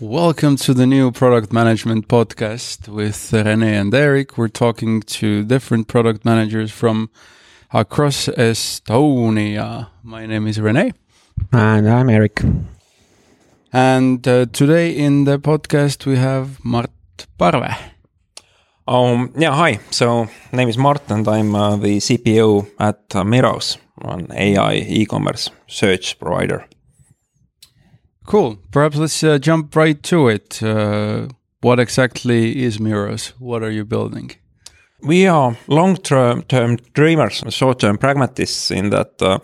Welcome to the new product management podcast with Rene and Eric. We're talking to different product managers from across Estonia. My name is Rene. And I'm Eric. And uh, today in the podcast we have Mart Parve. Um, yeah, hi. So name is Mart and I'm uh, the CPO at uh, Miros, an AI e-commerce search provider. Cool. Perhaps let's uh, jump right to it. Uh, what exactly is Miros? What are you building? We are long-term term dreamers, short-term pragmatists. In that, uh,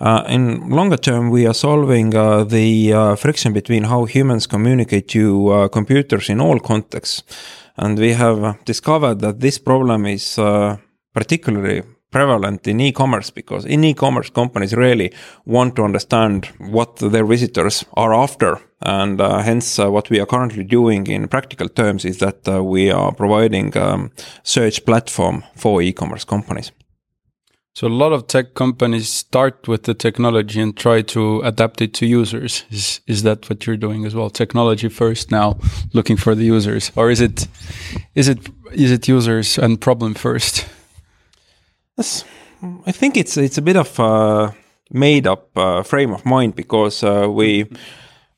uh, in longer term, we are solving uh, the uh, friction between how humans communicate to uh, computers in all contexts, and we have discovered that this problem is uh, particularly prevalent in e-commerce because in e-commerce companies really want to understand what their visitors are after. And uh, hence uh, what we are currently doing in practical terms is that uh, we are providing um, search platform for e-commerce companies. So a lot of tech companies start with the technology and try to adapt it to users. Is is that what you're doing as well? Technology first now looking for the users. Or is it is it is it users and problem first Yes, I think it's it's a bit of a made up uh, frame of mind because uh, we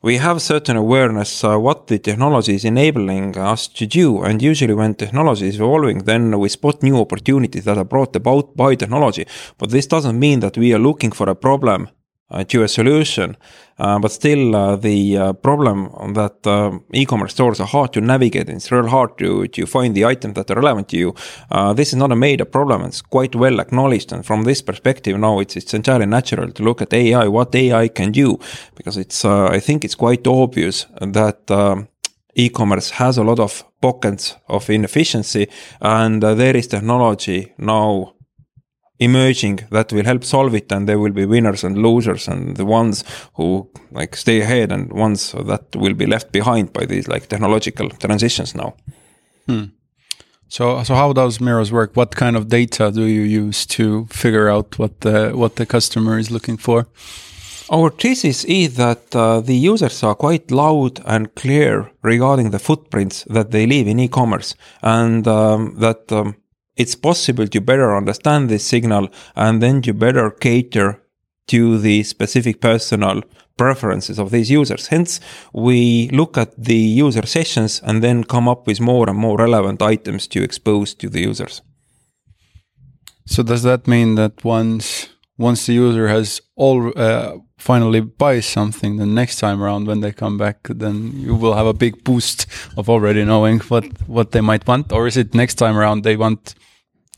we have certain awareness uh, what the technology is enabling us to do, and usually when technology is evolving, then we spot new opportunities that are brought about by technology. But this doesn't mean that we are looking for a problem to a solution. Uh, but still, uh, the uh, problem that uh, e-commerce stores are hard to navigate. It's real hard to to find the items that are relevant to you. Uh, this is not a made-up problem. It's quite well acknowledged, and from this perspective, now it's it's entirely natural to look at AI, what AI can do, because it's I think it's quite obvious that. Um, e-commerce has a lot of pockets of inefficiency and there is technology now emerging that will help solve it and there will be winners and losers and the ones who like stay ahead and ones that will be left behind by these like technological transitions now. Hmm. so so how does Miros work? What kind of data do you use to figure out what the what the customer is looking for? Our thesis is that uh, the users are quite loud and clear regarding the footprints that they leave in e-commerce and um, that um, it's possible to better understand this signal and then to better cater to the specific personal preferences of these users. Hence, we look at the user sessions and then come up with more and more relevant items to expose to the users. So does that mean that once once the user has all uh, finally buy something, the next time around when they come back, then you will have a big boost of already knowing what what they might want, or is it next time around they want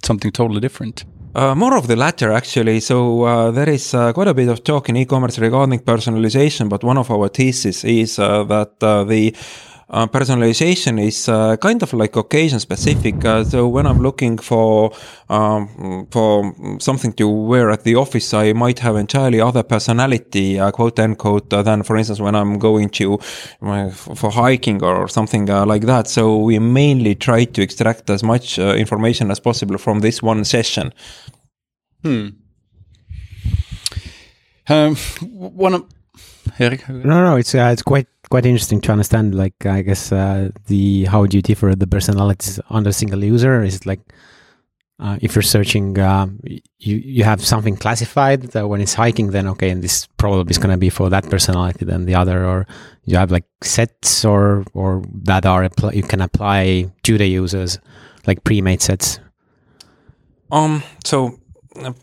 something totally different? Uh, more of the latter, actually. So uh, there is uh, quite a bit of talk in e-commerce regarding personalization, but one of our theses is uh, that uh, the uh, personalization is uh, kind of like occasion specific. Uh, so when I'm looking for um, for something to wear at the office, I might have entirely other personality, uh, quote unquote, uh, than for instance when I'm going to uh, for hiking or something like that. So we mainly try to extract as much information as possible from this one session. Hmm. Um, one of Eric. No, no, it's it's quite quite interesting to understand. Like, I guess uh, the how do you differ the personalities on a single user? Is it like uh, if you're searching, uh, you you have something classified that when it's hiking, then okay, and this probably is going to be for that personality than the other, or you have like sets or or that are you can apply to the users like pre-made sets. Um. So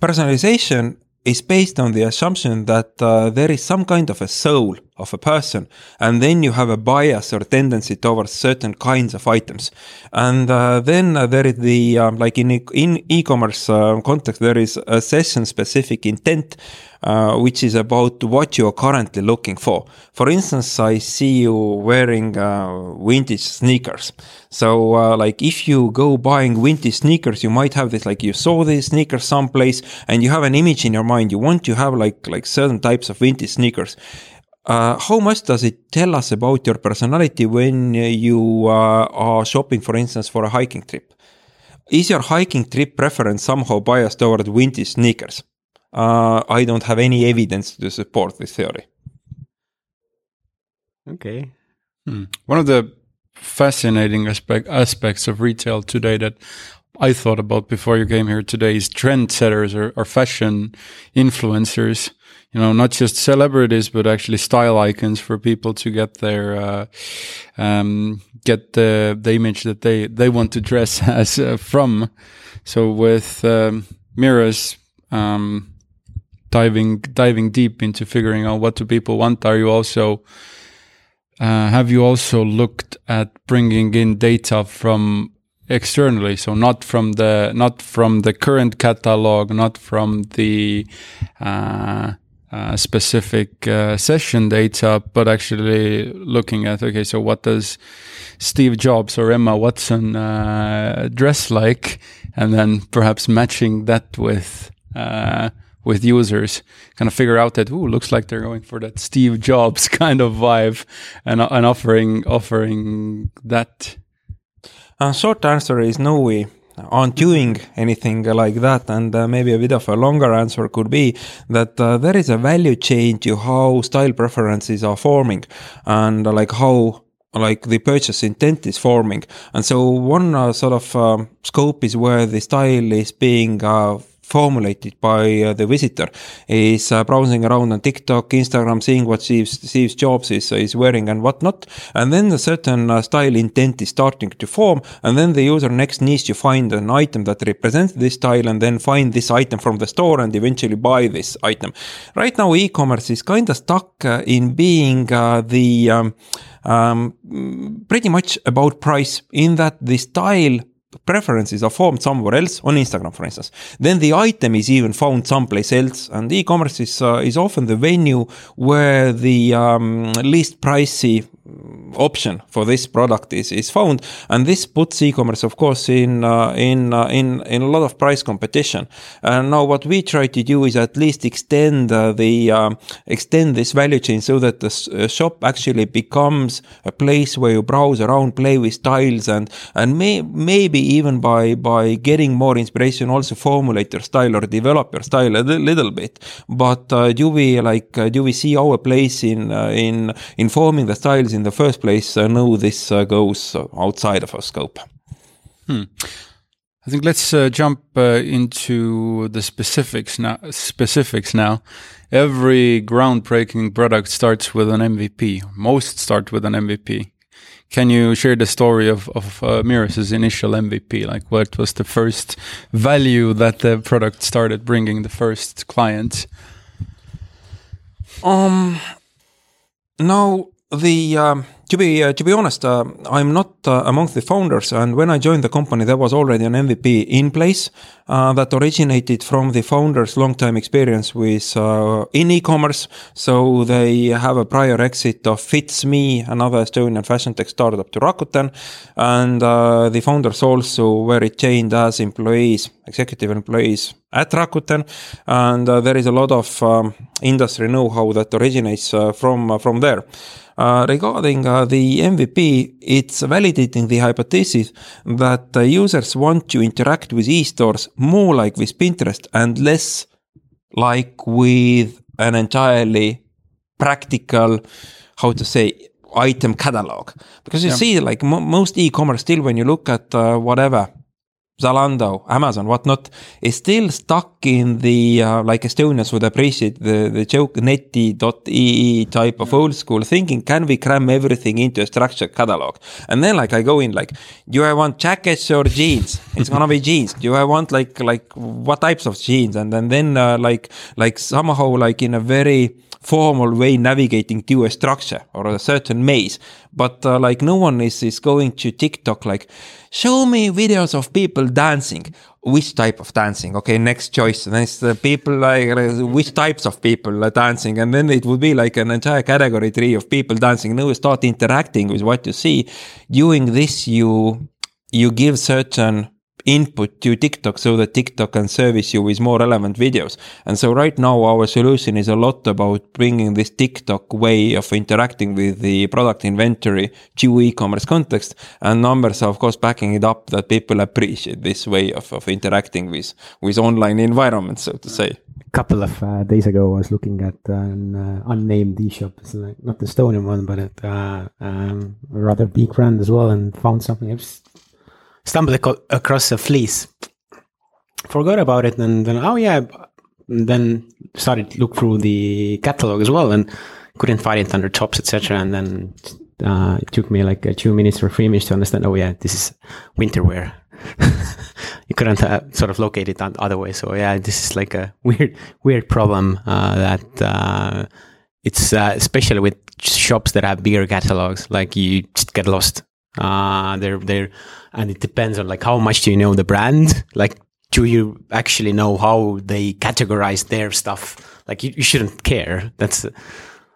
personalization is based on the assumption that uh, there is some kind of a soul of a person, and then you have a bias or tendency towards certain kinds of items, and uh, then uh, there is the um, like in e- in e-commerce uh, context there is a session specific intent, uh, which is about what you are currently looking for. For instance, I see you wearing uh, vintage sneakers. So, uh, like, if you go buying vintage sneakers, you might have this, like, you saw these sneakers someplace and you have an image in your mind. You want to have, like, like certain types of vintage sneakers. Uh, how much does it tell us about your personality when you uh, are shopping, for instance, for a hiking trip? Is your hiking trip preference somehow biased toward vintage sneakers? Uh, I don't have any evidence to support this theory. Okay. Hmm. One of the fascinating aspect, aspects of retail today that I thought about before you came here today is trendsetters or, or fashion influencers. You know, not just celebrities, but actually style icons for people to get their, uh, um, get the, the image that they, they want to dress as uh, from. So with, um, Miros, um, diving, diving deep into figuring out what do people want, are you also, uh, have you also looked at bringing in data from externally so not from the not from the current catalog not from the uh, uh, specific uh, session data but actually looking at okay so what does steve jobs or emma watson uh, dress like? And then perhaps matching that with uh, with users kind of figure out that ooh looks like they're going for that steve jobs kind of vibe and, and offering offering that. Uh, short answer is no, we aren't doing anything like that. And uh, maybe a bit of a longer answer could be that uh, there is a value chain to how style preferences are forming and uh, like how like the purchase intent is forming. And so one uh, sort of um, scope is where the style is being uh, formulated by uh, the visitor is uh, browsing around on TikTok, Instagram, seeing what Steve, Steve Jobs is, is wearing and whatnot. And then a certain uh, style intent is starting to form. And then the user next needs to find an item that represents this style and then find this item from the store and eventually buy this item. Right now, e-commerce is kind of stuck uh, in being uh, the um, um, pretty much about price in that the style preferences are formed somewhere else on Instagram, for instance. Then the item is even found someplace else, and e-commerce is uh, is often the venue where the um, least pricey option for this product is, is found. And this puts e-commerce of course in uh, in uh, in in a lot of price competition. And now what we try to do is at least extend uh, the um, extend this value chain so that the uh, shop actually becomes a place where you browse around play with styles and and may, maybe even by by getting more inspiration also formulate your style or develop your style a little bit. But uh, do we like uh, do we see our place in in informing the styles in the first place, uh, no, this uh, goes outside of our scope. Hmm. I think let's uh, jump uh, into the specifics now. Specifics now. Every groundbreaking product starts with an MVP. Most start with an MVP. Can you share the story of of uh, Miros's initial MVP? Like, what was the first value that the product started bringing the first clients? Um, no, the um, to be uh, to be honest, uh, I'm not uh, among the founders, and when I joined the company, there was already an MVP in place uh, that originated from the founders' long-time experience with uh, in e-commerce. So they have a prior exit of Fits Me, another Estonian fashion tech startup, to Rakuten, and uh, the founders also were retained as employees, executive employees at Rakuten, and there is a lot of um, industry know-how that originates from from there. Uh, regarding uh, the MVP, it's validating the hypothesis that uh, users want to interact with e-stores more like with Pinterest and less like with an entirely practical, how to say, item catalog. Because you yeah. see, like most e-commerce still, when you look at uh, whatever Zalando, Amazon, whatnot, is still stuck in the, uh, like Estonians would appreciate the, the joke neti.ee type of old school thinking. Can we cram everything into a structured catalog? And then like I go in like, do I want jackets or jeans? It's gonna be jeans. Do I want like, like what types of jeans? And then, then uh, like, like somehow like in a very, formal way navigating to a structure or a certain maze. But uh, like no one is, is going to TikTok like, show me videos of people dancing. Which type of dancing? Okay, next choice. And then it's the people like, which types of people are dancing? And then it would be like an entire category tree of people dancing. Now you start interacting with what you see. Doing this, you, you give certain input to TikTok so that TikTok can service you with more relevant videos. And so right now our solution is a lot about bringing this TikTok way of interacting with the product inventory to e-commerce context. And numbers are of course backing it up that people appreciate this way of, of interacting with, with online environments, so to say. couple of uh, days ago, I was looking at an uh, unnamed e-shop. It's like not the Estonian one, but it, uh, um, a rather big brand as well, and found something. I just stumbled ac- across a fleece. Forgot about it, and then oh yeah, then started look through the catalog as well, and couldn't find it under tops, etc. And then uh, it took me like uh, two minutes or three minutes to understand. Oh yeah, this is winter wear. you couldn't uh, sort of locate it other way. So yeah, this is like a weird, weird problem uh, that uh, it's uh, especially with shops that have bigger catalogs. Like you just get lost. Uh, they're they're, and it depends on like how much do you know the brand. Like, do you actually know how they categorize their stuff? Like, you, you shouldn't care. That's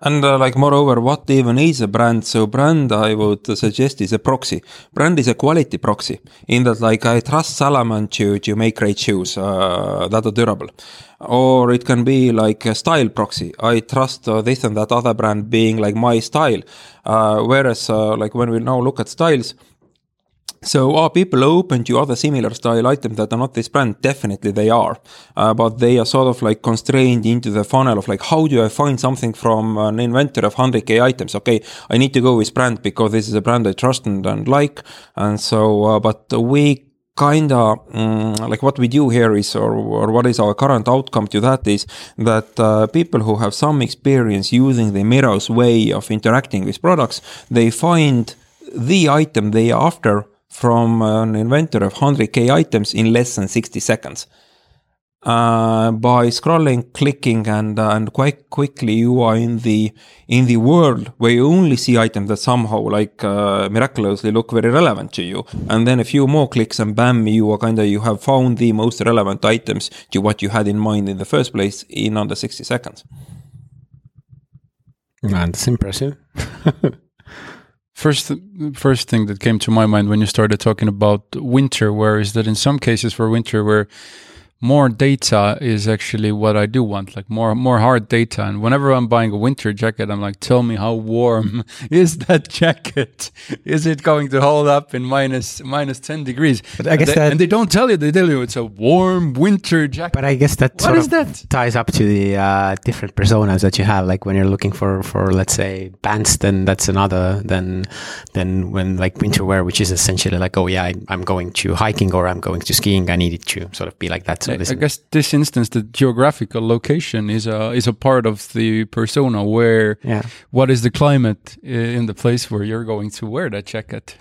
and uh, like moreover, what even is a brand? So brand, I would suggest is a proxy. Brand is a quality proxy in that like I trust Salomon to, to make great shoes uh, that are durable. Or it can be like a style proxy. I trust uh, this and that other brand being like my style. Uh, whereas uh, like when we now look at styles, so are people open to other similar style items that are not this brand? Definitely they are, uh, but they are sort of like constrained into the funnel of like how do I find something from an inventory of 100k items? Okay, I need to go with brand because this is a brand I trust and, and like, and so uh, but we kind of um, like what we do here is or, or what is our current outcome to that is that uh, people who have some experience using the Miros way of interacting with products they find the item they are after from an inventory of 100k items in less than 60 seconds. Uh, by scrolling, clicking, and uh, and quite quickly you are in the in the world where you only see items that somehow like uh, miraculously look very relevant to you, and then a few more clicks and bam, you are kind of you have found the most relevant items to what you had in mind in the first place in under sixty seconds. Man, that's impressive. First, first thing that came to my mind when you started talking about winter wear is that in some cases for winter wear, more data is actually what I do want, like more more hard data. And whenever I'm buying a winter jacket, I'm like, tell me how warm is that jacket? Is it going to hold up in minus minus ten degrees? But I guess and they, that- and they don't tell you. They tell you it's a warm winter jacket. But I guess that What sort of that? ties up to the uh, different personas that you have. Like when you're looking for, for let's say pants, then that's another than than when like winter wear, which is essentially like, oh yeah, I, I'm going to hiking or I'm going to skiing. I need it to sort of be like that. So I, I guess this instance, the geographical location is a is a part of the persona. Where yeah, what is the climate in the place where you're going to wear that jacket?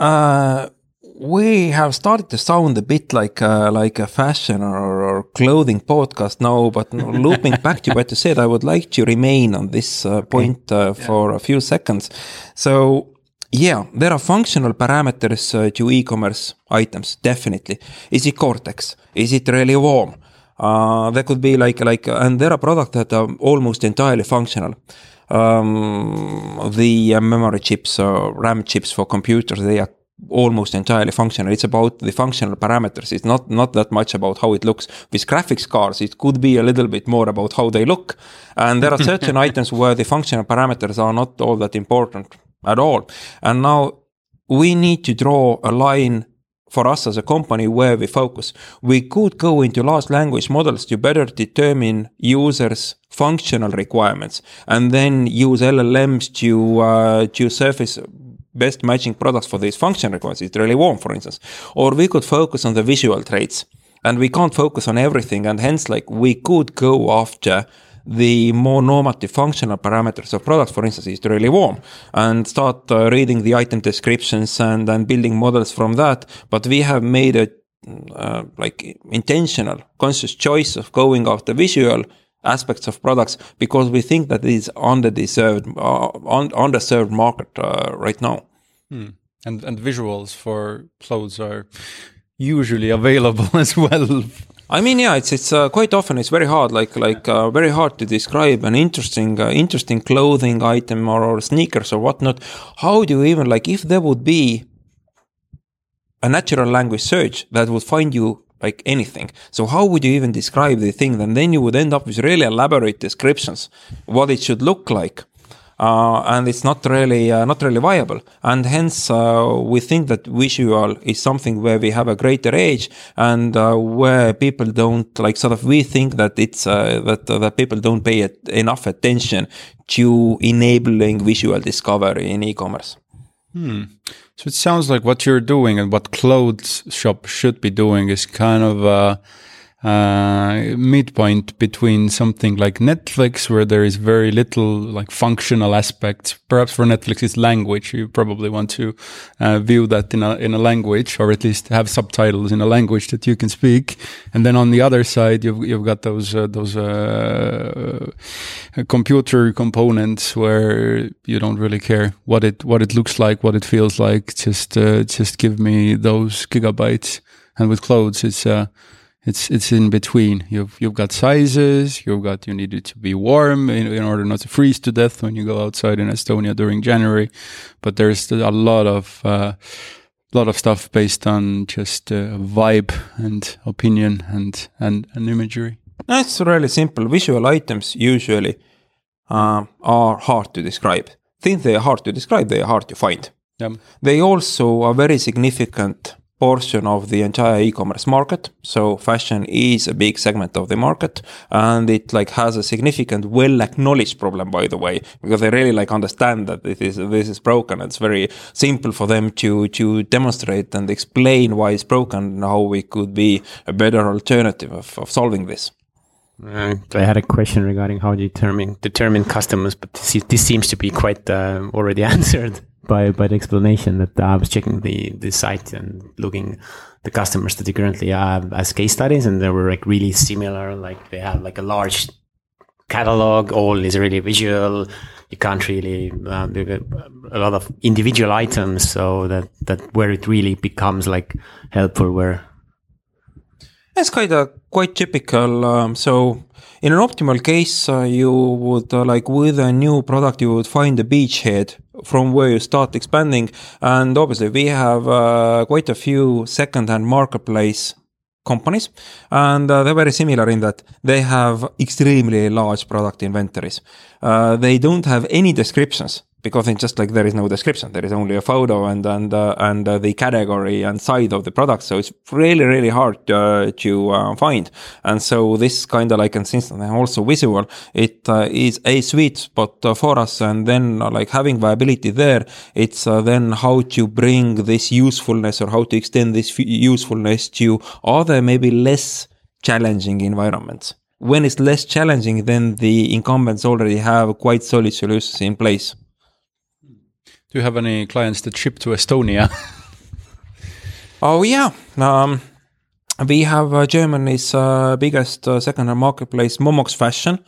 Uh, we have started to sound a bit like uh, like a fashion or, or clothing podcast now, but looping back to what you said, I would like to remain on this uh, point uh, for a few seconds. So. Yeah, there are functional parameters uh, to e-commerce items, definitely. Is it Cortex? Is it really warm? Uh, there could be like like, and there are products that are almost entirely functional. Um, the uh, memory chips or RAM chips for computers, they are almost entirely functional. It's about the functional parameters. It's not not that much about how it looks. With graphics cards, it could be a little bit more about how they look. And there are certain items where the functional parameters are not all that important at all. And now we need to draw a line for us as a company where we focus. We could go into large language models to better determine users' functional requirements and then use LLMs to uh, to surface best matching products for these functional requirements. It's really warm, for instance. Or we could focus on the visual traits. And we can't focus on everything. And hence, like, we could go after the more normative functional parameters of products, for instance, is really warm, and start uh, reading the item descriptions and then building models from that. But we have made a uh, like intentional, conscious choice of going after visual aspects of products because we think that it is underdeserved, uh, un- underserved market uh, right now. and and visuals for clothes are usually available as well. I mean, yeah, it's it's uh, quite often it's very hard, like like uh, very hard to describe an interesting uh, interesting clothing item or, or sneakers or whatnot. How do you even like if there would be a natural language search that would find you like anything? So how would you even describe the thing? And then you would end up with really elaborate descriptions, what it should look like. Uh, and it's not really uh, not really viable. And hence, uh, we think that visual is something where we have a greater edge, and where people don't like sort of we think that it's that that people don't pay enough attention to enabling visual discovery in e-commerce. Hmm. So it sounds like what you're doing and what clothes shop should be doing is kind of uh, uh, midpoint between something like Netflix, where there is very little like functional aspects. Perhaps for Netflix, it's language. You probably want to uh, view that in a in a language, or at least have subtitles in a language that you can speak. And then on the other side, you've you've got those uh, those uh, computer components where you don't really care what it what it looks like, what it feels like. Just uh, just give me those gigabytes. And with clothes, it's uh, it's it's in between. You've you've got sizes. You've got you need it to be warm in, in order not to freeze to death when you go outside in Estonia during January. But there's a lot of uh, lot of stuff based on just uh, vibe and opinion and and, and imagery. It's really simple. Visual items usually uh, are hard to describe. Since they are hard to describe, they are hard to find. Yeah. They also are very significant portion of the entire e-commerce market. So fashion is a big segment of the market and it like has a significant well acknowledged problem by the way because they really like understand that this is this is broken. It's very simple for them to to demonstrate and explain why it's broken and how we could be a better alternative of, of solving this. Uh, I had a question regarding how you determine determine customers, but this, this seems to be quite uh, already answered by by the explanation that I was checking the the site and looking the customers that you currently have as case studies, and they were like really similar. Like they have like a large catalog, all is really visual. You can't really uh, a lot of individual items, so that that where it really becomes like helpful. Where it's quite a quite typical. Um, so in an optimal case, uh, you would uh, like with a new product, you would find a beachhead from where you start expanding. And obviously, we have uh, quite a few second-hand marketplace companies, and uh, they're very similar in that they have extremely large product inventories. Uh, they don't have any descriptions because it's just like there is no description. There is only a photo and and uh, and uh, the category and side of the product. So it's really really hard uh, to uh, find. And so this kind of like consistent and also visual it uh, is a sweet spot uh, for us. And then like having viability there it's then how to bring this usefulness or how to extend this usefulness to other maybe less challenging environments. When it's less challenging then the incumbents already have quite solid solutions in place do you have any clients that ship to Estonia? oh yeah, um, we have uh, Germany's uh, biggest uh, second-hand marketplace, Momox Fashion.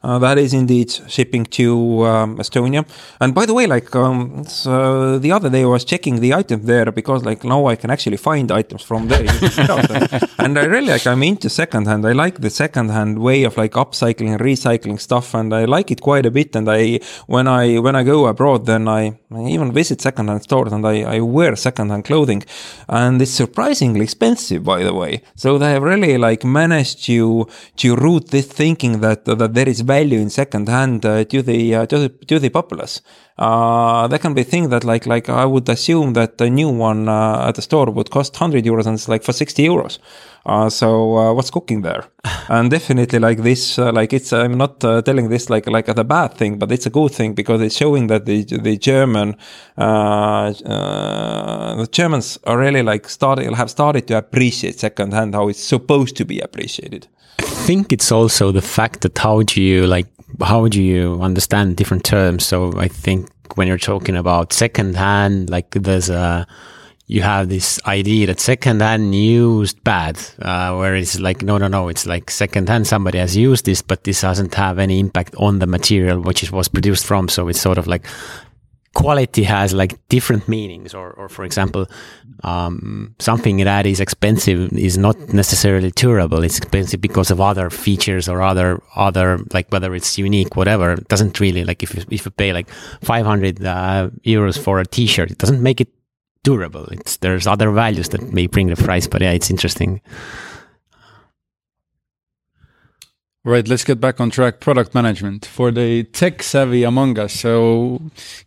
Uh, that is indeed shipping to um, Estonia. And by the way, like um, so the other day I was checking the item there because like now I can actually find items from there. and I really like I'm into secondhand. I like the secondhand way of like upcycling and recycling stuff, and I like it quite a bit. And I when I when I go abroad, then I, I even visit secondhand stores and I, I wear secondhand clothing, and it's surprisingly expensive, by the way. So they have really like managed to to root this thinking that that there is value in second hand uh, to the uh, to the to the populace. Uh, there can be thing that like like I would assume that a new one uh, at the store would cost hundred euros and it's like for sixty euros. Uh, so uh, what's cooking there? and definitely like this, uh, like it's I'm not uh, telling this like like as a bad thing, but it's a good thing because it's showing that the the German uh, uh, the Germans are really like starting have started to appreciate second hand how it's supposed to be appreciated. I think it's also the fact that how do you like how do you understand different terms? So I think when you're talking about second hand, like there's a you have this idea that second hand used bad, uh, where it's like, no, no, no, it's like second hand, somebody has used this, but this doesn't have any impact on the material which it was produced from. So it's sort of like quality has like different meanings or, or for example um, something that is expensive is not necessarily durable. It's expensive because of other features or other other like whether it's unique whatever. It doesn't really like if you, if you pay like 500 uh, euros for a t-shirt it doesn't make it durable. It's there's other values that may bring the price but yeah it's interesting Right, let's get back on track. Product management for the tech savvy among us. So,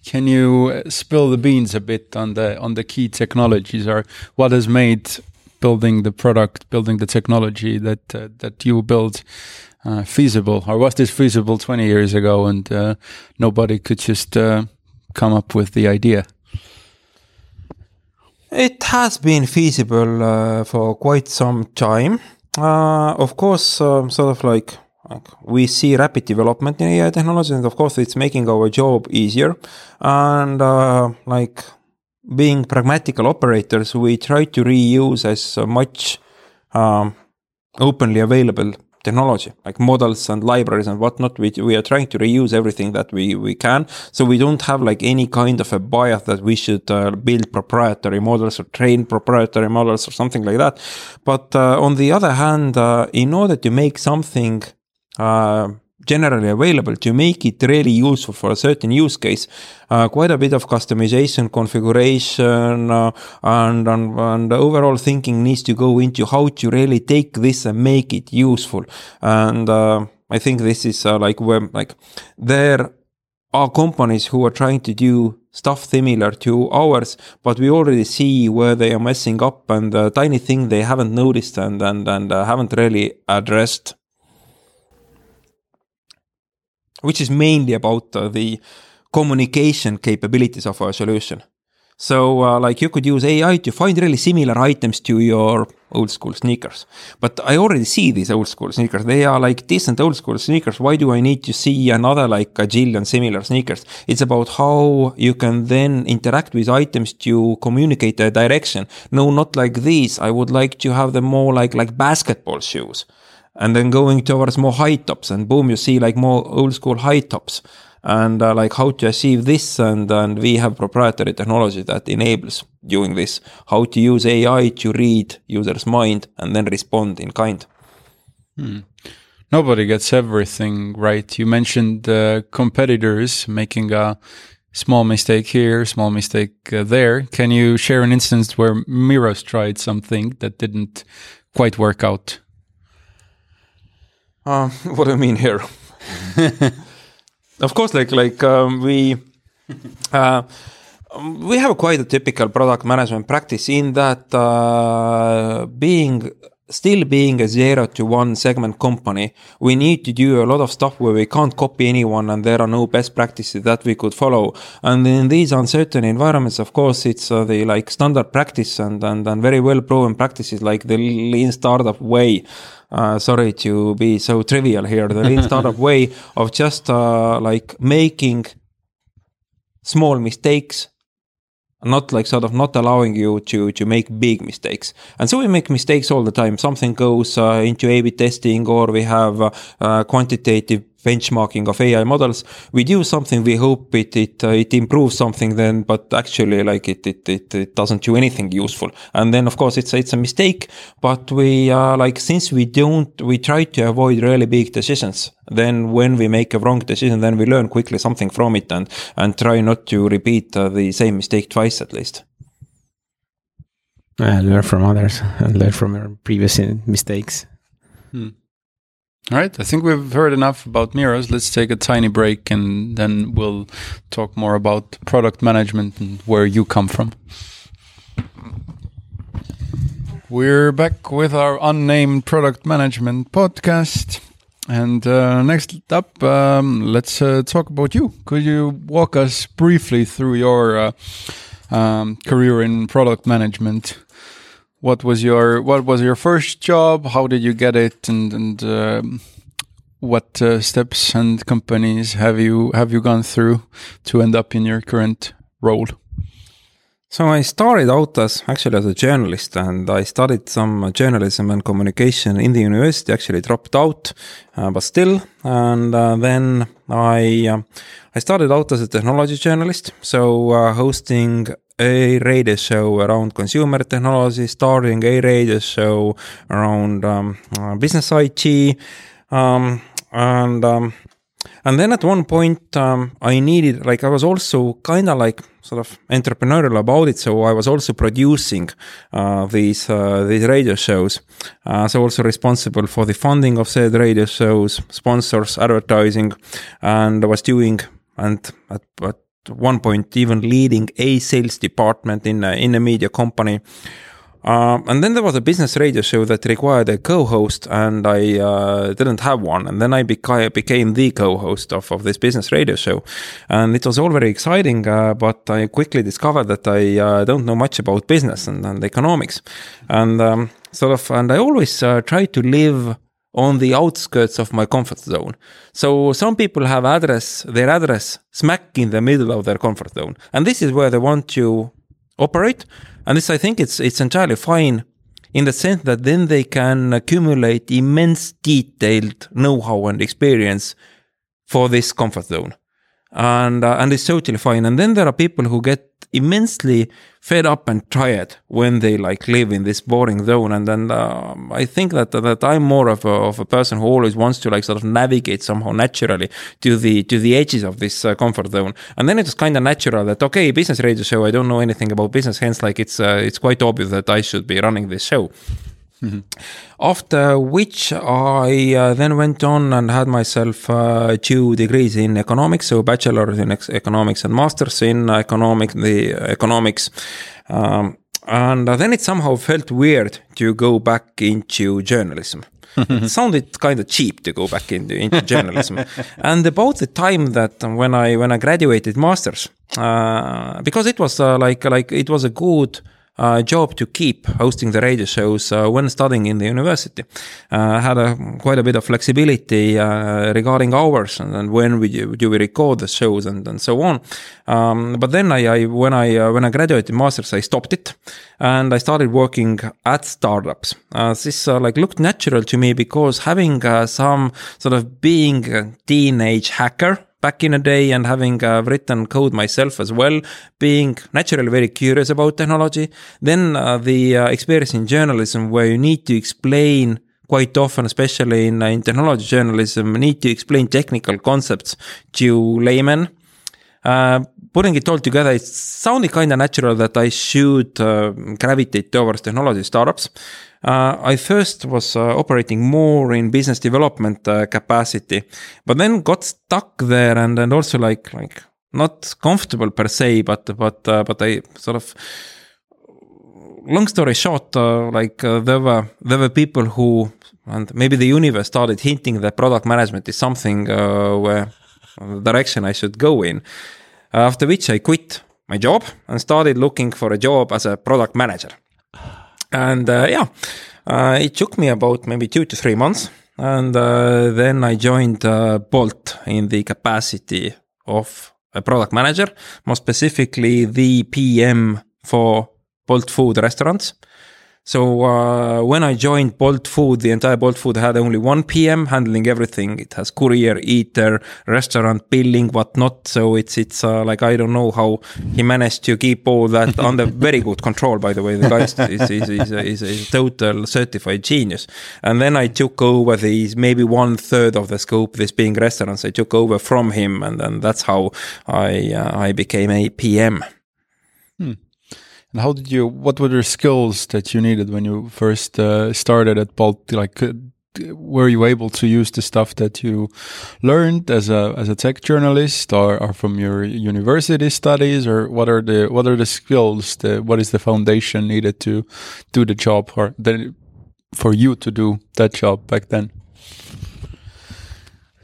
can you spill the beans a bit on the on the key technologies or what has made building the product, building the technology that uh, that you build uh, feasible, or was this feasible 20 years ago and uh, nobody could just uh, come up with the idea? It has been feasible uh, for quite some time. Uh, of course, um, sort of like like we see rapid development in AI technology, and of course, it's making our job easier. And uh, like being pragmatical operators, we try to reuse as much um, openly available technology like models and libraries and whatnot. We, we are trying to reuse everything that we we can. So we don't have like any kind of a bias that we should uh, build proprietary models or train proprietary models or something like that. But uh, on the other hand uh, in order to make something uh, generally available to make it really useful for a certain use case. Uh, quite a bit of customization, configuration, uh, and, and, and overall thinking needs to go into how to really take this and make it useful. And uh, I think this is uh, like where like there are companies who are trying to do stuff similar to ours, but we already see where they are messing up and the tiny thing they haven't noticed and and and uh, haven't really addressed which is mainly about uh, the communication capabilities of our solution. So, uh, like you could use AI to find really similar items to your old school sneakers. But I already see these old school sneakers. They are like decent old school sneakers. Why do I need to see another like a jillion similar sneakers? It's about how you can then interact with items to communicate a direction. No, not like these. I would like to have them more like like basketball shoes and then going towards more high tops. And boom you see like more old school high tops. And uh, like how to achieve this and and we have proprietary technology that enables doing this. How to use ai to read users mind and then respond in kind. Hmm. nobody gets everything right. You mentioned uh, competitors making a small mistake here small mistake uh, there. Can you share an instance where miros tried something that didn't quite work out uh, what do I mean here? of course, like like um, we uh, we have quite a typical product management practice in that uh, being still being a zero to one segment company, we need to do a lot of stuff where we can't copy anyone and there are no best practices that we could follow. And in these uncertain environments, of course, it's uh, the like standard practice and, and, and very well proven practices like the lean startup way uh, sorry to be so trivial here, the lean startup way of just uh, like making small mistakes not like sort of not allowing you to to make big mistakes. And so we make mistakes all the time. Something goes uh, into a b testing or we have uh, uh, quantitative benchmarking of AI models. We do something, we hope it it uh, it improves something then, but actually like it, it it it doesn't do anything useful. And then of course it's it's a mistake, but we uh, like since we don't we try to avoid really big decisions. Then when we make a wrong decision, then we learn quickly something from it and and try not to repeat uh, the same mistake twice at least. Uh, learn from others and learn from your previous mistakes. Hmm. All right, I think we've heard enough about Miros. Let's take a tiny break and then we'll talk more about product management and where you come from. We're back with our unnamed product management podcast. And uh, next up, um, let's uh, talk about you. Could you walk us briefly through your uh, um, career in product management? What was your what was your first job? How did you get it? And and um, what uh, steps and companies have you have you gone through to end up in your current role? So I started out as actually as a journalist, and I studied some journalism and communication in the university. Actually dropped out, uh, but still. And uh, then I uh, I started out as a technology journalist, so uh, hosting a radio show around consumer technology, starting a radio show around um, uh, business IT, um, and um, and then at one point um, i needed like i was also kind of like sort of entrepreneurial about it so i was also producing uh, these uh, these radio shows. Uh, so also responsible for the funding of said radio shows sponsors advertising and i was doing and at, at one point even leading a sales department in a, in a media company um, and then there was a business radio show that required a co-host, and I uh, didn't have one. And then I beca- became the co-host of, of this business radio show, and it was all very exciting. Uh, but I quickly discovered that I uh, don't know much about business and, and economics, and um, sort of, and I always uh, try to live on the outskirts of my comfort zone. So some people have address their address smack in the middle of their comfort zone, and this is where they want to operate. And this, I think, it's it's entirely fine in the sense that then they can accumulate immense detailed know-how and experience for this comfort zone, and uh, and it's totally fine. And then there are people who get immensely fed up and tired when they like live in this boring zone. And then uh, i think that that i'm more of a, of a person who always wants to like sort of navigate somehow naturally to the to the edges of this uh, comfort zone. And then it's kind of natural that okay business radio show i don't know anything about business hence like it's uh, it's quite obvious that i should be running this show Mm-hmm. After which I uh, then went on and had myself uh, two degrees in economics, so bachelor's in economics and master's in economic the economics. Um, and then it somehow felt weird to go back into journalism. it sounded kind of cheap to go back into, into journalism. and about the time that when I when I graduated masters, uh, because it was uh, like like it was a good uh, job to keep hosting the radio shows uh, when studying in the university. Uh, had a, quite a bit of flexibility uh, regarding hours and, and when we do we record the shows and, and so on. Um, but then I, I when I uh, when I graduated masters, I stopped it and I started working at startups. Uh, this like looked natural to me because having some sort of being a teenage hacker back in a day and having uh, written code myself as well, being naturally very curious about technology. Then uh, the uh, experience in journalism where you need to explain quite often, especially in, uh, in technology journalism, need to explain technical concepts to laymen. Uh, putting it all together, it sounded kind of natural that I should uh, gravitate towards technology startups. Uh, I first was uh, operating more in business development uh, capacity, but then got stuck there and, and also like like not comfortable per se, but but uh, but I sort of long story short, uh, like uh, there were there were people who and maybe the universe started hinting that product management is something where the direction I should go in. After which I quit my job and started looking for a job as a product manager. And uh, yeah, uh, it took me about maybe two to three months. And uh, then I joined Bolt in the capacity of a product manager, more specifically the PM for Bolt Food restaurants. So uh, when I joined Bolt Food, the entire Bolt Food had only one PM handling everything. It has courier, eater, restaurant, billing, whatnot. So it's it's uh, like I don't know how he managed to keep all that under very good control. By the way, the guy is is, is, is, a, is a total certified genius. And then I took over these maybe one third of the scope, this being restaurants. I took over from him, and then that's how I uh, I became a PM. And how did you? What were the skills that you needed when you first uh, started at Bolt? Like, uh, were you able to use the stuff that you learned as a as a tech journalist, or, or from your university studies, or what are the what are the skills? The, what is the foundation needed to do the job, or the, for you to do that job back then?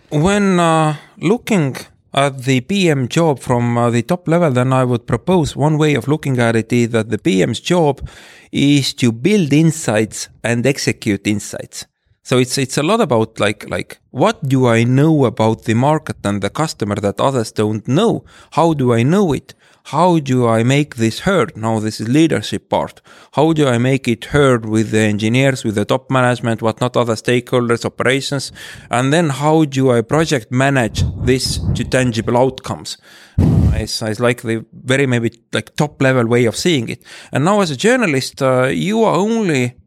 When uh, looking at the PM job from uh, the top level, then I would propose one way of looking at it is that the PM's job is to build insights and execute insights. So it's it's a lot about like like what do I know about the market and the customer that others don't know? How do I know it? How do I make this heard? Now this is leadership part. How do I make it heard with the engineers, with the top management, whatnot, other stakeholders, operations? And then how do I project manage this to tangible outcomes? It's, it's like the very maybe like top level way of seeing it. And now as a journalist, uh, you are only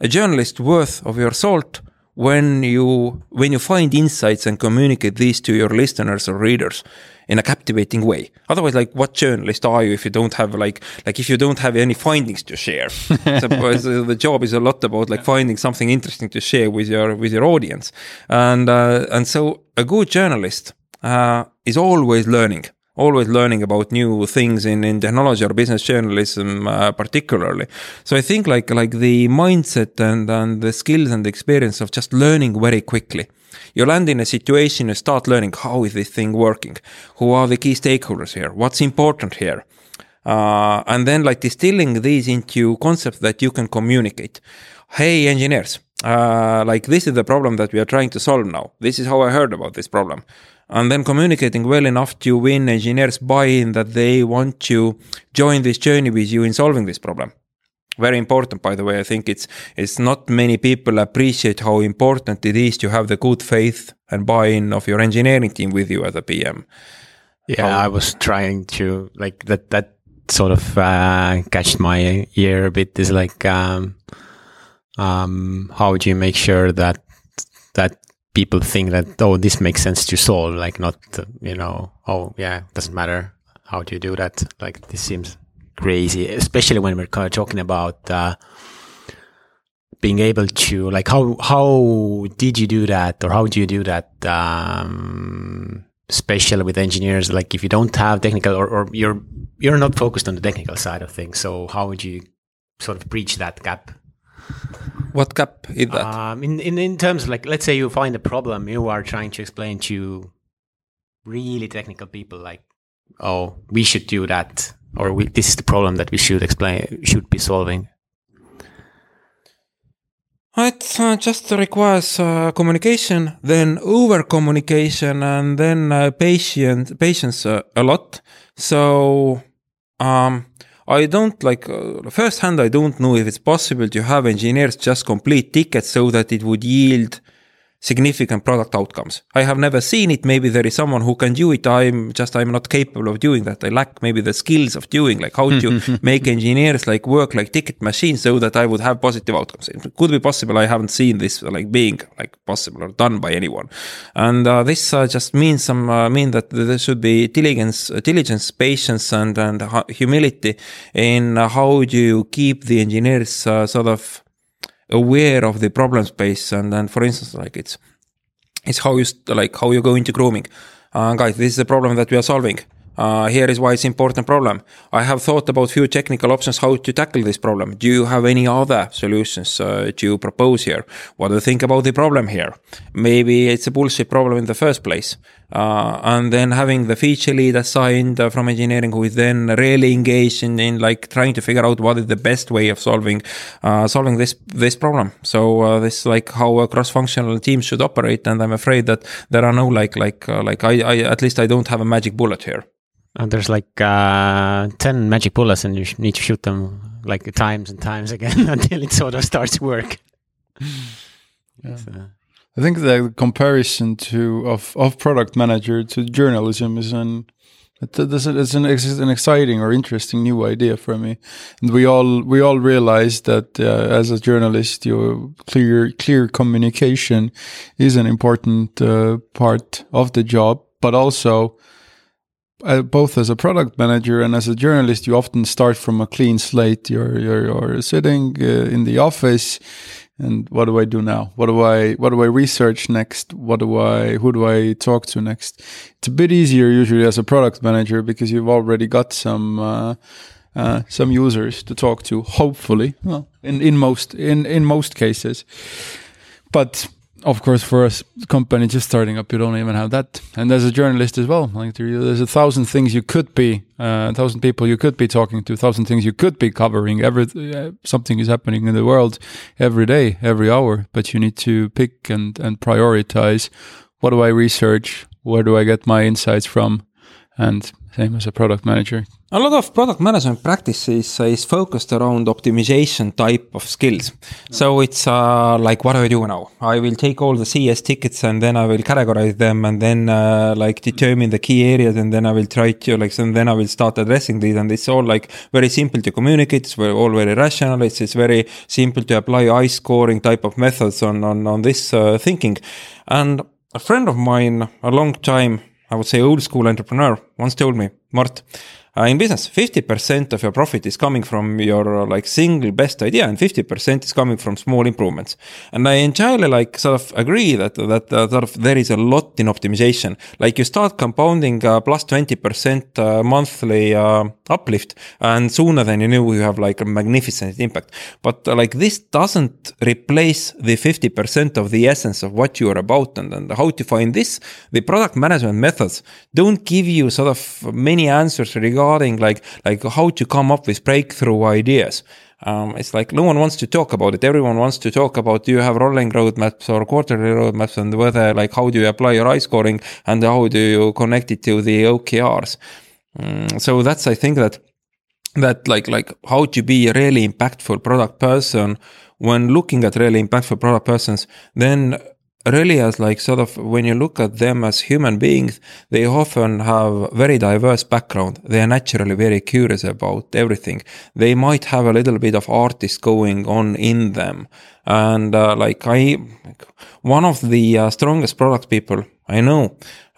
a journalist worth of your salt when you when you find insights and communicate these to your listeners or readers in a captivating way. Otherwise, like what journalist are you if you don't have like like if you don't have any findings to share? Suppose the job is a lot about like finding something interesting to share with your with your audience, and uh, and so a good journalist uh, is always learning always learning about new things in, in technology or business journalism uh, particularly. So i think like like the mindset and and the skills and the experience of just learning very quickly. You land in a situation you start learning how is this thing working? Who are the key stakeholders here? What's important here? Uh, and then like distilling these into concepts that you can communicate. Hey engineers uh, like this is the problem that we are trying to solve now. This is how i heard about this problem and then communicating well enough to win engineers buy-in that they want to join this journey with you in solving this problem. Very important by the way. I think it's it's not many people appreciate how important it is to have the good faith and buy-in of your engineering team with you as a pm yeah how, i was trying to like that that sort of uh, catched my ear a bit. Is like um, um, how do you make sure that that people think that oh this makes sense to solve like not you know oh yeah doesn't matter how do you do that. Like this seems crazy especially when we're kind of talking about uh, being able to like how how did you do that or how do you do that um, especially with engineers? Like if you don't have technical or, or you're you're not focused on the technical side of things so how would you sort of bridge that gap what gap is that? Um, in, in in terms of like, let's say you find a problem, you are trying to explain to really technical people, like, oh, we should do that, or we, this is the problem that we should explain, should be solving. It uh, just requires uh, communication, then over communication, and then uh, patience, patience uh, a lot. So, um, I don't like uh, firsthand. I don't know if it's possible to have engineers just complete tickets so that it would yield significant product outcomes. I have never seen it. Maybe there is someone who can do it. I'm just, I'm not capable of doing that. I lack maybe the skills of doing like how to make engineers like work like ticket machines so that I would have positive outcomes. It could be possible. I haven't seen this like being like possible or done by anyone. And uh, this uh, just means some, uh, mean that there should be diligence, diligence, patience and, and humility in how do you keep the engineers uh, sort of aware of the problem space and then for instance like it's it's how you like how you go into grooming uh, guys this is a problem that we are solving uh, here is why it's important problem. I have thought about few technical options how to tackle this problem. Do you have any other solutions uh, to propose here? What do you think about the problem here? Maybe it's a bullshit problem in the first place. Uh, and then having the feature lead assigned uh, from engineering who is then really engaged in, in like trying to figure out what is the best way of solving uh, solving this this problem. So uh, this is like how a cross-functional team should operate. And I'm afraid that there are no like like like I, I at least I don't have a magic bullet here. And there's like uh, 10 magic bullets, and you need to shoot them like times and times again until it sort of starts to work. Yeah. So. I think the comparison to of, of product manager to journalism is an it's an, an exciting or interesting new idea for me, and we all we all realize that uh, as a journalist, your clear clear communication is an important uh, part of the job, but also uh, both as a product manager and as a journalist, you often start from a clean slate. You're you're, you're sitting uh, in the office, and what do I do now? What do I what do I research next? What do I who do I talk to next? It's a bit easier usually as a product manager because you've already got some. Uh, uh, some users to talk to, hopefully, well, in, in most in, in most cases. But of course, for a company just starting up, you don't even have that. And as a journalist as well, like there's a thousand things you could be, uh, a thousand people you could be talking to, a thousand things you could be covering. Every uh, something is happening in the world every day, every hour. But you need to pick and and prioritize. What do I research? Where do I get my insights from? And same as a product manager. A lot of product management practices is focused around optimization type of skills. So it's uh, like, what do I do now? I will take all the CS tickets and then I will categorize them and then uh, like determine the key areas and then I will try to like, and then I will start addressing these. And it's all like very simple to communicate. It's very, all very rational. It's, it's very simple to apply ICE scoring type of methods on, on, on this uh, thinking. And a friend of mine, a long time, I would say old school entrepreneur, once told me, Mart, uh, in business, 50% of your profit is coming from your uh, like single best idea and 50% is coming from small improvements. And I entirely like sort of agree that, that uh, sort of there is a lot in optimization. Like you start compounding uh, plus 20% uh, monthly uh, uplift and sooner than you knew you have like a magnificent impact. But like this doesn't replace the 50% of the essence of what you are about and, and how to find this. The product management methods don't give you sort of many answers regarding like like how to come up with breakthrough ideas. Um, it's like no one wants to talk about it. Everyone wants to talk about do you have rolling roadmaps or quarterly roadmaps and whether like how do you apply your ICE scoring and how do you connect it to the OKRs. Mm, so that's I think that that like like how to be a really impactful product person when looking at really impactful product persons then really as like sort of when you look at them as human beings they often have very diverse background. They are naturally very curious about everything. They might have a little bit of artist going on in them. And uh, like i one of the uh, strongest product people i know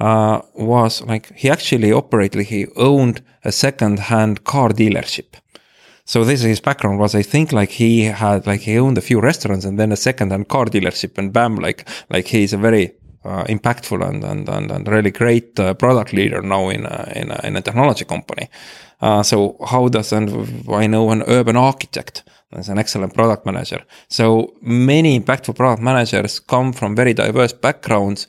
uh, was like he actually operated he owned a second hand car dealership so this is his background was I think like he had like he owned a few restaurants and then a second-hand car dealership and bam like like he's a very uh, impactful and, and, and, and really great uh, product leader now in a, in a, in a technology company. Uh, so how does and I know an urban architect as an excellent product manager. So many impactful product managers come from very diverse backgrounds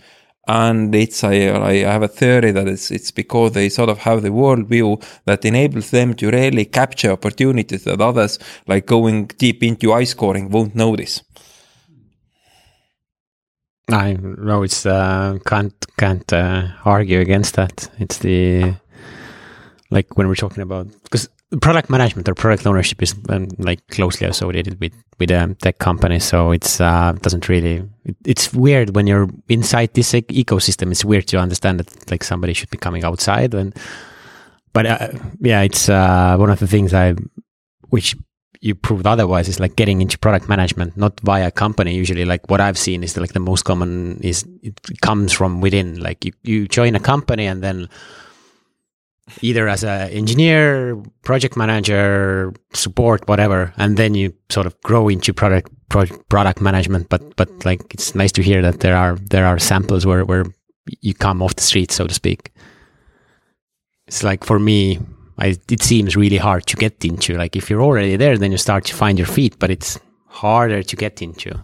and it's I, I have a theory that it's it's because they sort of have the worldview that enables them to really capture opportunities that others like going deep into ICE scoring won't notice. I know it's uh, can't can't uh, argue against that. It's the like when we're talking about because product management or product ownership is um, like closely associated with with a tech company so it's uh, doesn't really it, it's weird when you're inside this ecosystem it's weird to understand that like somebody should be coming outside and but uh, yeah it's uh, one of the things i which you proved otherwise is like getting into product management not via company. Usually like what i've seen is like the most common is it comes from within. Like you, you join a company and then either as an engineer, project manager, support, whatever, and then you sort of grow into product pro- product management. But but like it's nice to hear that there are there are samples where where you come off the street, so to speak. It's like for me, I, it seems really hard to get into. Like if you're already there, then you start to find your feet, but it's harder to get into.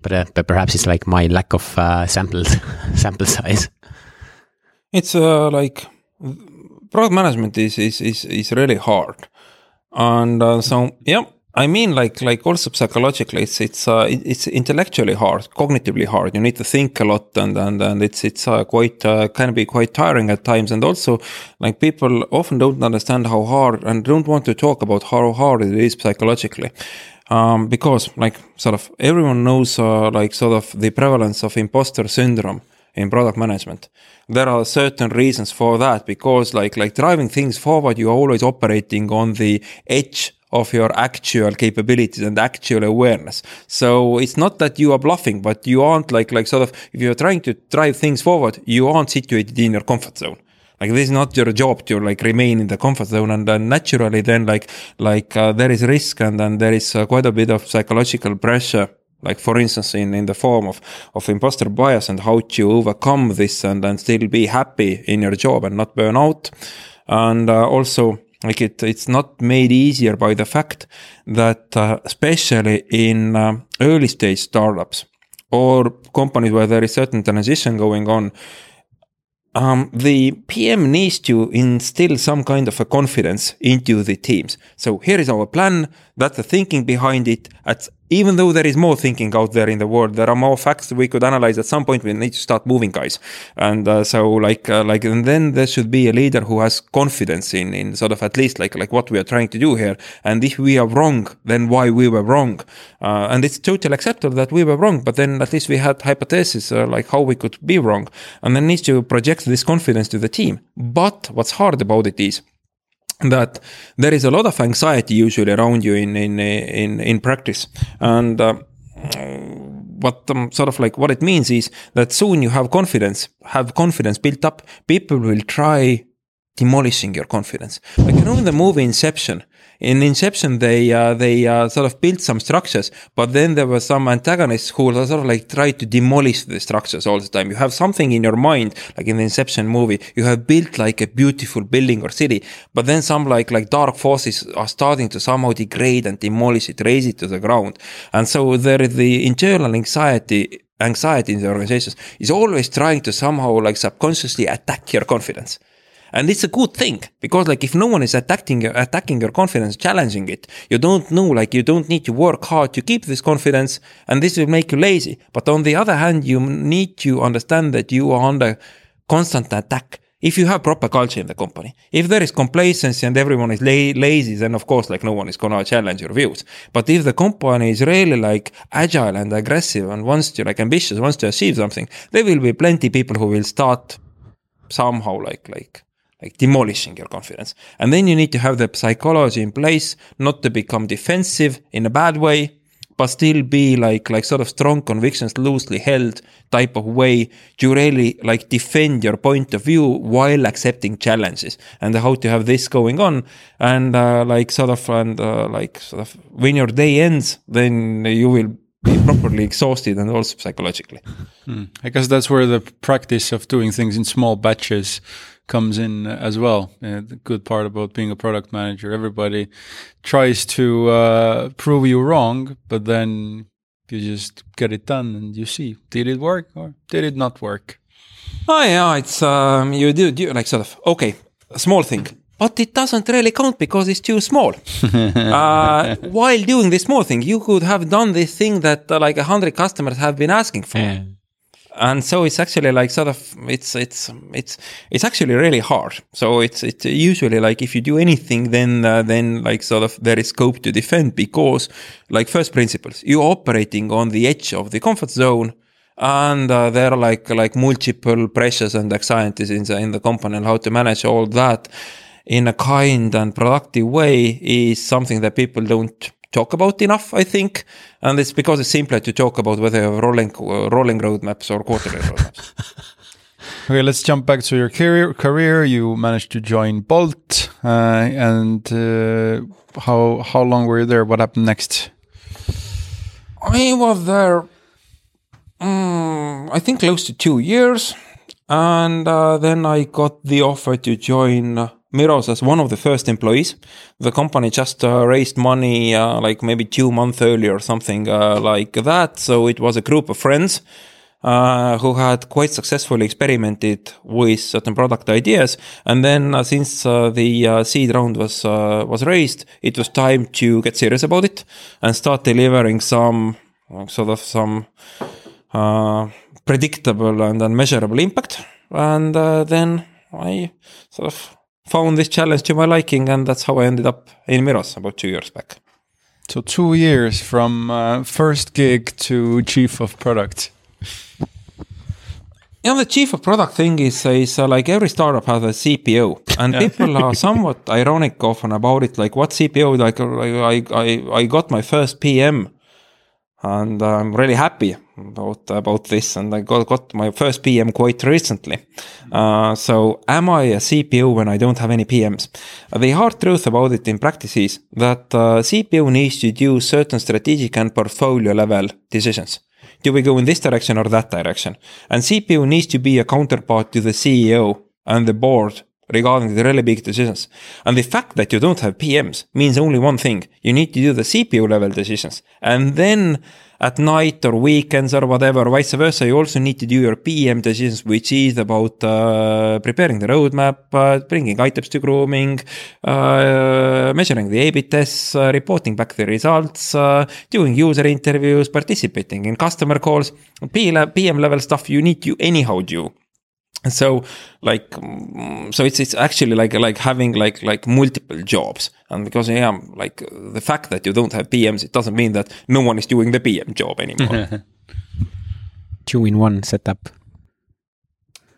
But uh, but perhaps it's like my lack of uh, samples sample size. It's uh, like product management is is is, is really hard and uh, so yeah I mean, like, like also psychologically, it's it's uh, it's intellectually hard, cognitively hard. You need to think a lot, and and and it's it's uh, quite uh, can be quite tiring at times. And also, like people often don't understand how hard and don't want to talk about how hard it is psychologically, um, because like sort of everyone knows uh, like sort of the prevalence of imposter syndrome in product management. There are certain reasons for that because like like driving things forward, you're always operating on the edge of your actual capabilities and actual awareness. So it's not that you are bluffing, but you aren't like like sort of if you're trying to drive things forward, you aren't situated in your comfort zone. Like this is not your job to like remain in the comfort zone, and then naturally, then like like uh, there is risk, and then there is uh, quite a bit of psychological pressure like for instance in, in the form of, of imposter bias and how to overcome this and, and still be happy in your job and not burn out and uh, also like it it's not made easier by the fact that uh, especially in uh, early stage startups or companies where there is certain transition going on um, the PM needs to instill some kind of a confidence into the teams. So here is our plan. That's the thinking behind it. At even though there is more thinking out there in the world, there are more facts we could analyze. At some point, we need to start moving, guys. And uh, so, like, uh, like, and then there should be a leader who has confidence in, in sort of at least like, like what we are trying to do here. And if we are wrong, then why we were wrong. Uh, and it's totally acceptable that we were wrong, but then at least we had hypothesis uh, like how we could be wrong, and then needs to project this confidence to the team. But what's hard about it is that there is a lot of anxiety usually around you in in in in practice. And uh, what um, sort of like what it means is that soon you have confidence have confidence built up. People will try demolishing your confidence. Like you know in the movie inception in Inception, they uh, they uh, sort of built some structures, but then there were some antagonists who sort of like tried to demolish the structures all the time. You have something in your mind, like in the Inception movie, you have built like a beautiful building or city, but then some like like dark forces are starting to somehow degrade and demolish it, raise it to the ground, and so there is the internal anxiety anxiety in the organizations is always trying to somehow like subconsciously attack your confidence and it's a good thing because like if no one is attacking attacking your confidence challenging it you don't know like you don't need to work hard to keep this confidence and this will make you lazy. But on the other hand you need to understand that you are under constant attack. If you have proper culture in the company if there is complacency and everyone is la- lazy then of course like no one is gonna challenge your views. But if the company is really like agile and aggressive and wants to like ambitious wants to achieve something there will be plenty people who will start somehow like like like demolishing your confidence. And then you need to have the psychology in place, not to become defensive in a bad way, but still be like like sort of strong convictions, loosely held type of way to really like defend your point of view while accepting challenges and how to have this going on and uh, like sort of and uh, like sort of when your day ends, then you will be properly exhausted and also psychologically. Mm. I guess that's where the practice of doing things in small batches comes in as well. Uh, the good part about being a product manager, everybody tries to uh, prove you wrong, but then you just get it done and you see did it work or did it not work. Oh yeah, it's um, you do, do like sort of okay, a small thing. But it doesn't really count because it's too small. uh, while doing this small thing, you could have done this thing that uh, like a hundred customers have been asking for. Yeah and so it's actually like sort of it's it's it's it's actually really hard. So it's it's usually like if you do anything then uh, then like sort of there is scope to defend because like first principles you're operating on the edge of the comfort zone and uh, there are like like multiple pressures and anxieties in the in the company and how to manage all that in a kind and productive way is something that people don't talk about enough, I think. And it's because it's simpler to talk about whether you have rolling, uh, rolling roadmaps or quarterly roadmaps. Okay, let's jump back to your career. Career, you managed to join Bolt, uh, and uh, how how long were you there? What happened next? I was there, um, I think, close to two years, and uh, then I got the offer to join Miros as one of the first employees. The company just uh, raised money uh, like maybe two months earlier or something uh, like that. So it was a group of friends uh, who had quite successfully experimented with certain product ideas. And then uh, since uh, the seed round was was raised, it was time to get serious about it and start delivering some sort of some predictable and, and measurable impact. And then I sort of found this challenge to my liking, and that's how I ended up in Miros about two years back. So two years from uh, first gig to chief of product. You know, the chief of product thing is, is uh, like every startup has a CPO, and yeah. people are somewhat ironic often about it. Like, what CPO? Like, I, I, I got my first PM and I'm really happy about about this. And I got, got my first PM quite recently. Uh, so am I a CPO when I don't have any PMs? The hard truth about it in practice is that uh, CPO needs to do certain strategic and portfolio level decisions. Do we go in this direction or that direction? And CPO needs to be a counterpart to the CEO and the board regarding the really big decisions. And the fact that you don't have PMs means only one thing. You need to do the CPU level decisions. And then at night or weekends or whatever, vice versa, you also need to do your PM decisions, which is about uh, preparing the roadmap, uh, bringing items to grooming, uh, measuring the A-B tests, uh, reporting back the results, uh, doing user interviews, participating in customer calls. PM level stuff you need to anyhow do so like mm, so it's it's actually like like having like like multiple jobs. And because yeah like the fact that you don't have pms it doesn't mean that no one is doing the pm job anymore. Two in one setup.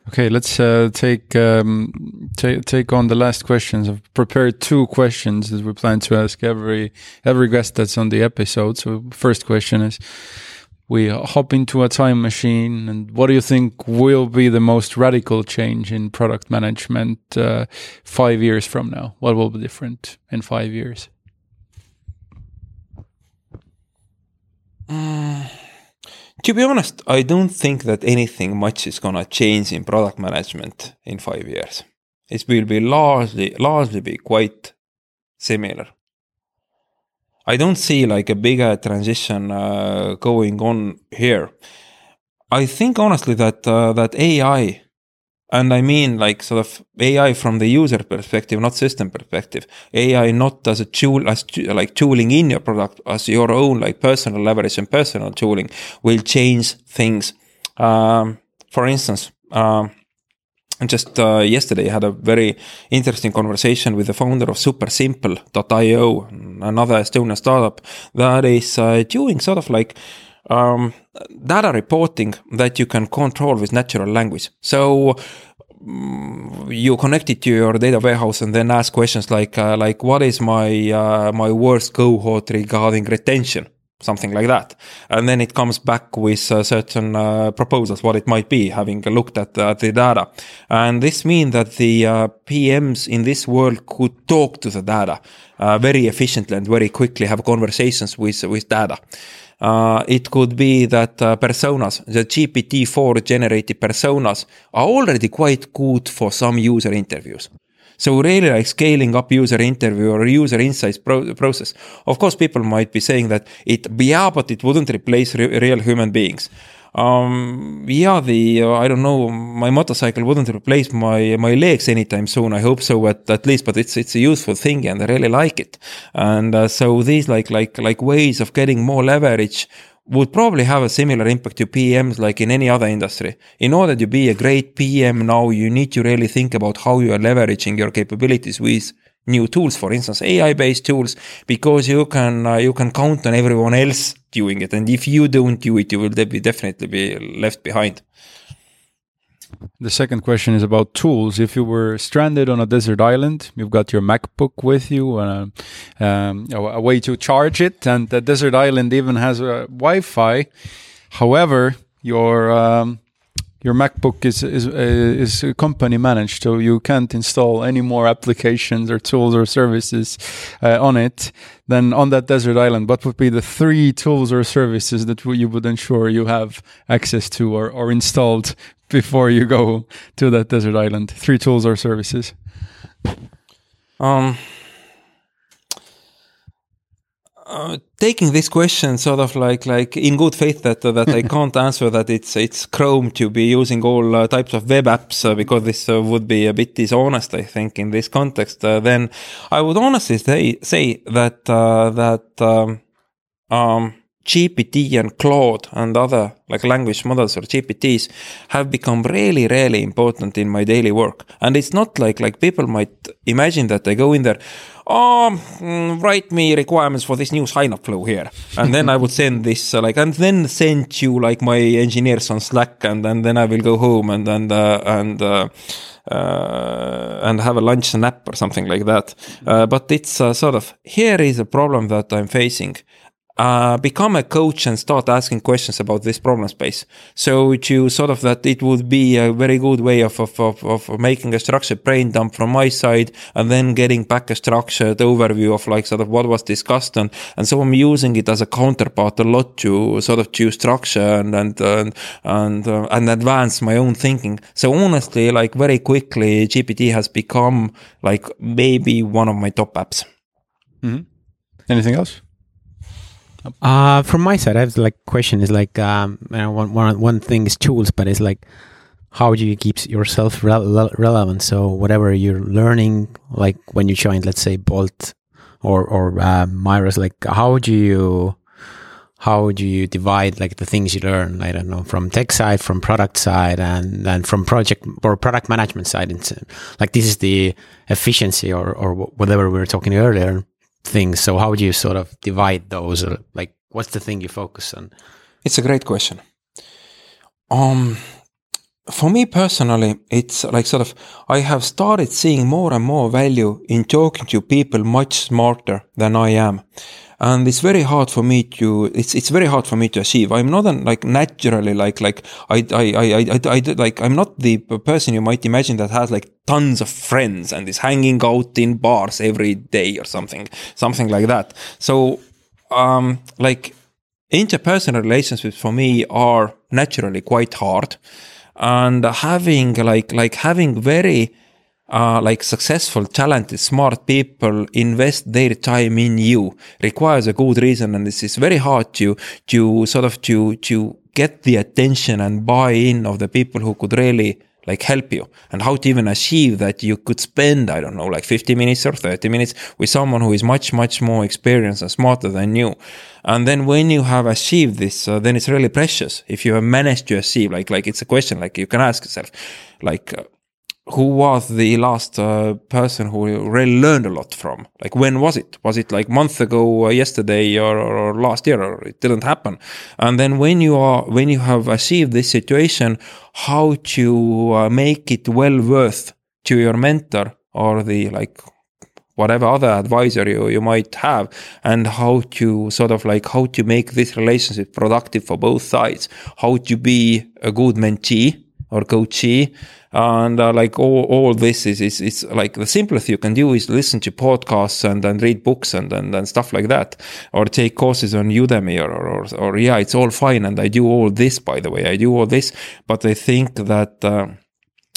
Okay let's uh, take um, take take on the last questions. I've prepared two questions that we plan to ask every every guest that's on the episode. So first question is we hop into a time machine and what do you think will be the most radical change in product management uh, five years from now? What will be different in five years? Mm, to be honest i don't think that anything much is going to change in product management in five years. It will be largely largely be quite similar I don't see like a bigger transition uh, going on here. I think honestly that uh, that AI, and I mean like sort of AI from the user perspective, not system perspective. AI not as a tool, as like tooling in your product, as your own like personal leverage and personal tooling will change things. Um, for instance, um, just uh, yesterday I had a very interesting conversation with the founder of supersimple.io, another Estonian startup that is uh, doing sort of like um, data reporting that you can control with natural language. So mm, you connect it to your data warehouse and then ask questions like uh, like what is my uh, my worst cohort regarding retention something like that. And then it comes back with uh, certain uh, proposals, what it might be, having looked at uh, the data. And this means that the uh, PMs in this world could talk to the data uh, very efficiently and very quickly, have conversations with, with data. It could be that personas, the GPT-4 generated personas are already quite good for some user interviews. So really like scaling up user interview or user insights pro process. Of course, people might be saying that it, yeah, but it wouldn't replace re real human beings. Um, yeah, the uh, I don't know, my motorcycle wouldn't replace my my legs anytime soon. I hope so, at, at least. But it's it's a useful thing, and I really like it. And uh, so these like like like ways of getting more leverage would probably have a similar impact to PMs like in any other industry. In order to be a great PM now, you need to really think about how you are leveraging your capabilities with new tools, for instance, AI-based tools, because you can uh, you can count on everyone else doing it, and if you don't do it, you will definitely be left behind. The second question is about tools. If you were stranded on a desert island, you've got your MacBook with you, uh, um, a way to charge it, and the desert island even has a Wi-Fi. However, your um, your MacBook is is is company managed, so you can't install any more applications or tools or services uh, on it. Then on that desert island, what would be the three tools or services that you would ensure you have access to or, or installed before you go to that desert island? Three tools or services. Um, uh, taking this question sort of like like in good faith that uh, that I can't answer that it's it's Chrome to be using all uh, types of web apps uh, because this uh, would be a bit dishonest I think in this context. then I would honestly say say that that um, um, GPT and Claude and other like language models or GPTs have become really, really important in my daily work. And it's not like, like people might imagine that I go in there, oh, write me requirements for this new sign up flow here. And then I would send this, uh, like, and then send you like my engineers on Slack and, and then I will go home and, and, uh, and, uh, uh, and have a lunch nap or something like that. Uh, but it's uh, sort of here is a problem that I'm facing uh, become a coach and start asking questions about this problem space. So to sort of that it would be a very good way of, of, of, of making a structured brain dump from my side and then getting back a structured overview of like sort of what was discussed. And, and so I'm using it as a counterpart a lot to sort of to structure and, and, and, and, uh, and advance my own thinking. So honestly, like very quickly, GPT has become like maybe one of my top apps. Mm-hmm. Anything else? Uh, from my side, I have like question is like um, know, one, one one thing is tools, but it's like how do you keep yourself re- relevant? So whatever you're learning, like when you joined, let's say Bolt or or uh, like how do you how do you divide like the things you learn? I don't know from tech side, from product side, and then from project or product management side. And like this is the efficiency or or whatever we were talking earlier things. So how do you sort of divide those? Or like, what's the thing you focus on? It's a great question. Um, for me personally, it's like sort of I have started seeing more and more value in talking to people much smarter than I am and it's very hard for me to it's it's very hard for me to achieve. I'm not an, like naturally like like I, I i i i like i'm not the person you might imagine that has like tons of friends and is hanging out in bars every day or something something like that. So um like interpersonal relationships for me are naturally quite hard. And having like like having very uh, like successful, talented, smart people invest their time in you. Requires a good reason, and this is very hard to to sort of to to get the attention and buy-in of the people who could really like help you. And how to even achieve that you could spend i don't know like 50 minutes or 30 minutes with someone who is much much more experienced and smarter than you. And then when you have achieved this uh, then it's really precious. If you have managed to achieve like like it's a question like you can ask yourself like uh, who was the last uh, person who really learned a lot from? Like, when was it? Was it like month ago, uh, yesterday, or, or, last year, or it didn't happen? And then when you are when you have achieved this situation, how to uh, make it well worth to your mentor or the like whatever other advisor you, you might have and how to sort of like how to make this relationship productive for both sides how to be a good mentee or coachee and uh, like all, all this is, is is like the simplest you can do is listen to podcasts and, and read books and, and, and stuff like that. Or take courses on udemy or, or, or yeah it's all fine. And i do all this by the way. I do all this. But i think that uh,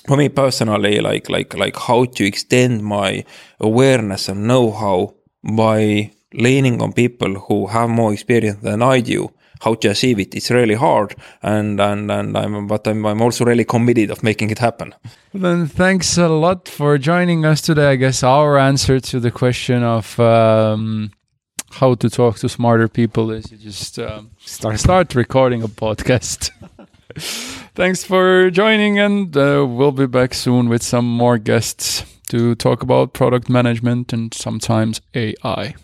for me personally like like like how to extend my awareness and know-how by leaning on people who have more experience than i do how to achieve it. It's really hard, and and and I'm but I'm I'm also really committed of making it happen. Then thanks a lot for joining us today. I guess our answer to the question of. Um, how to talk to smarter people is you just um, start start recording a podcast. Thanks for joining, and uh, we'll be back soon with some more guests to talk about product management and sometimes AI.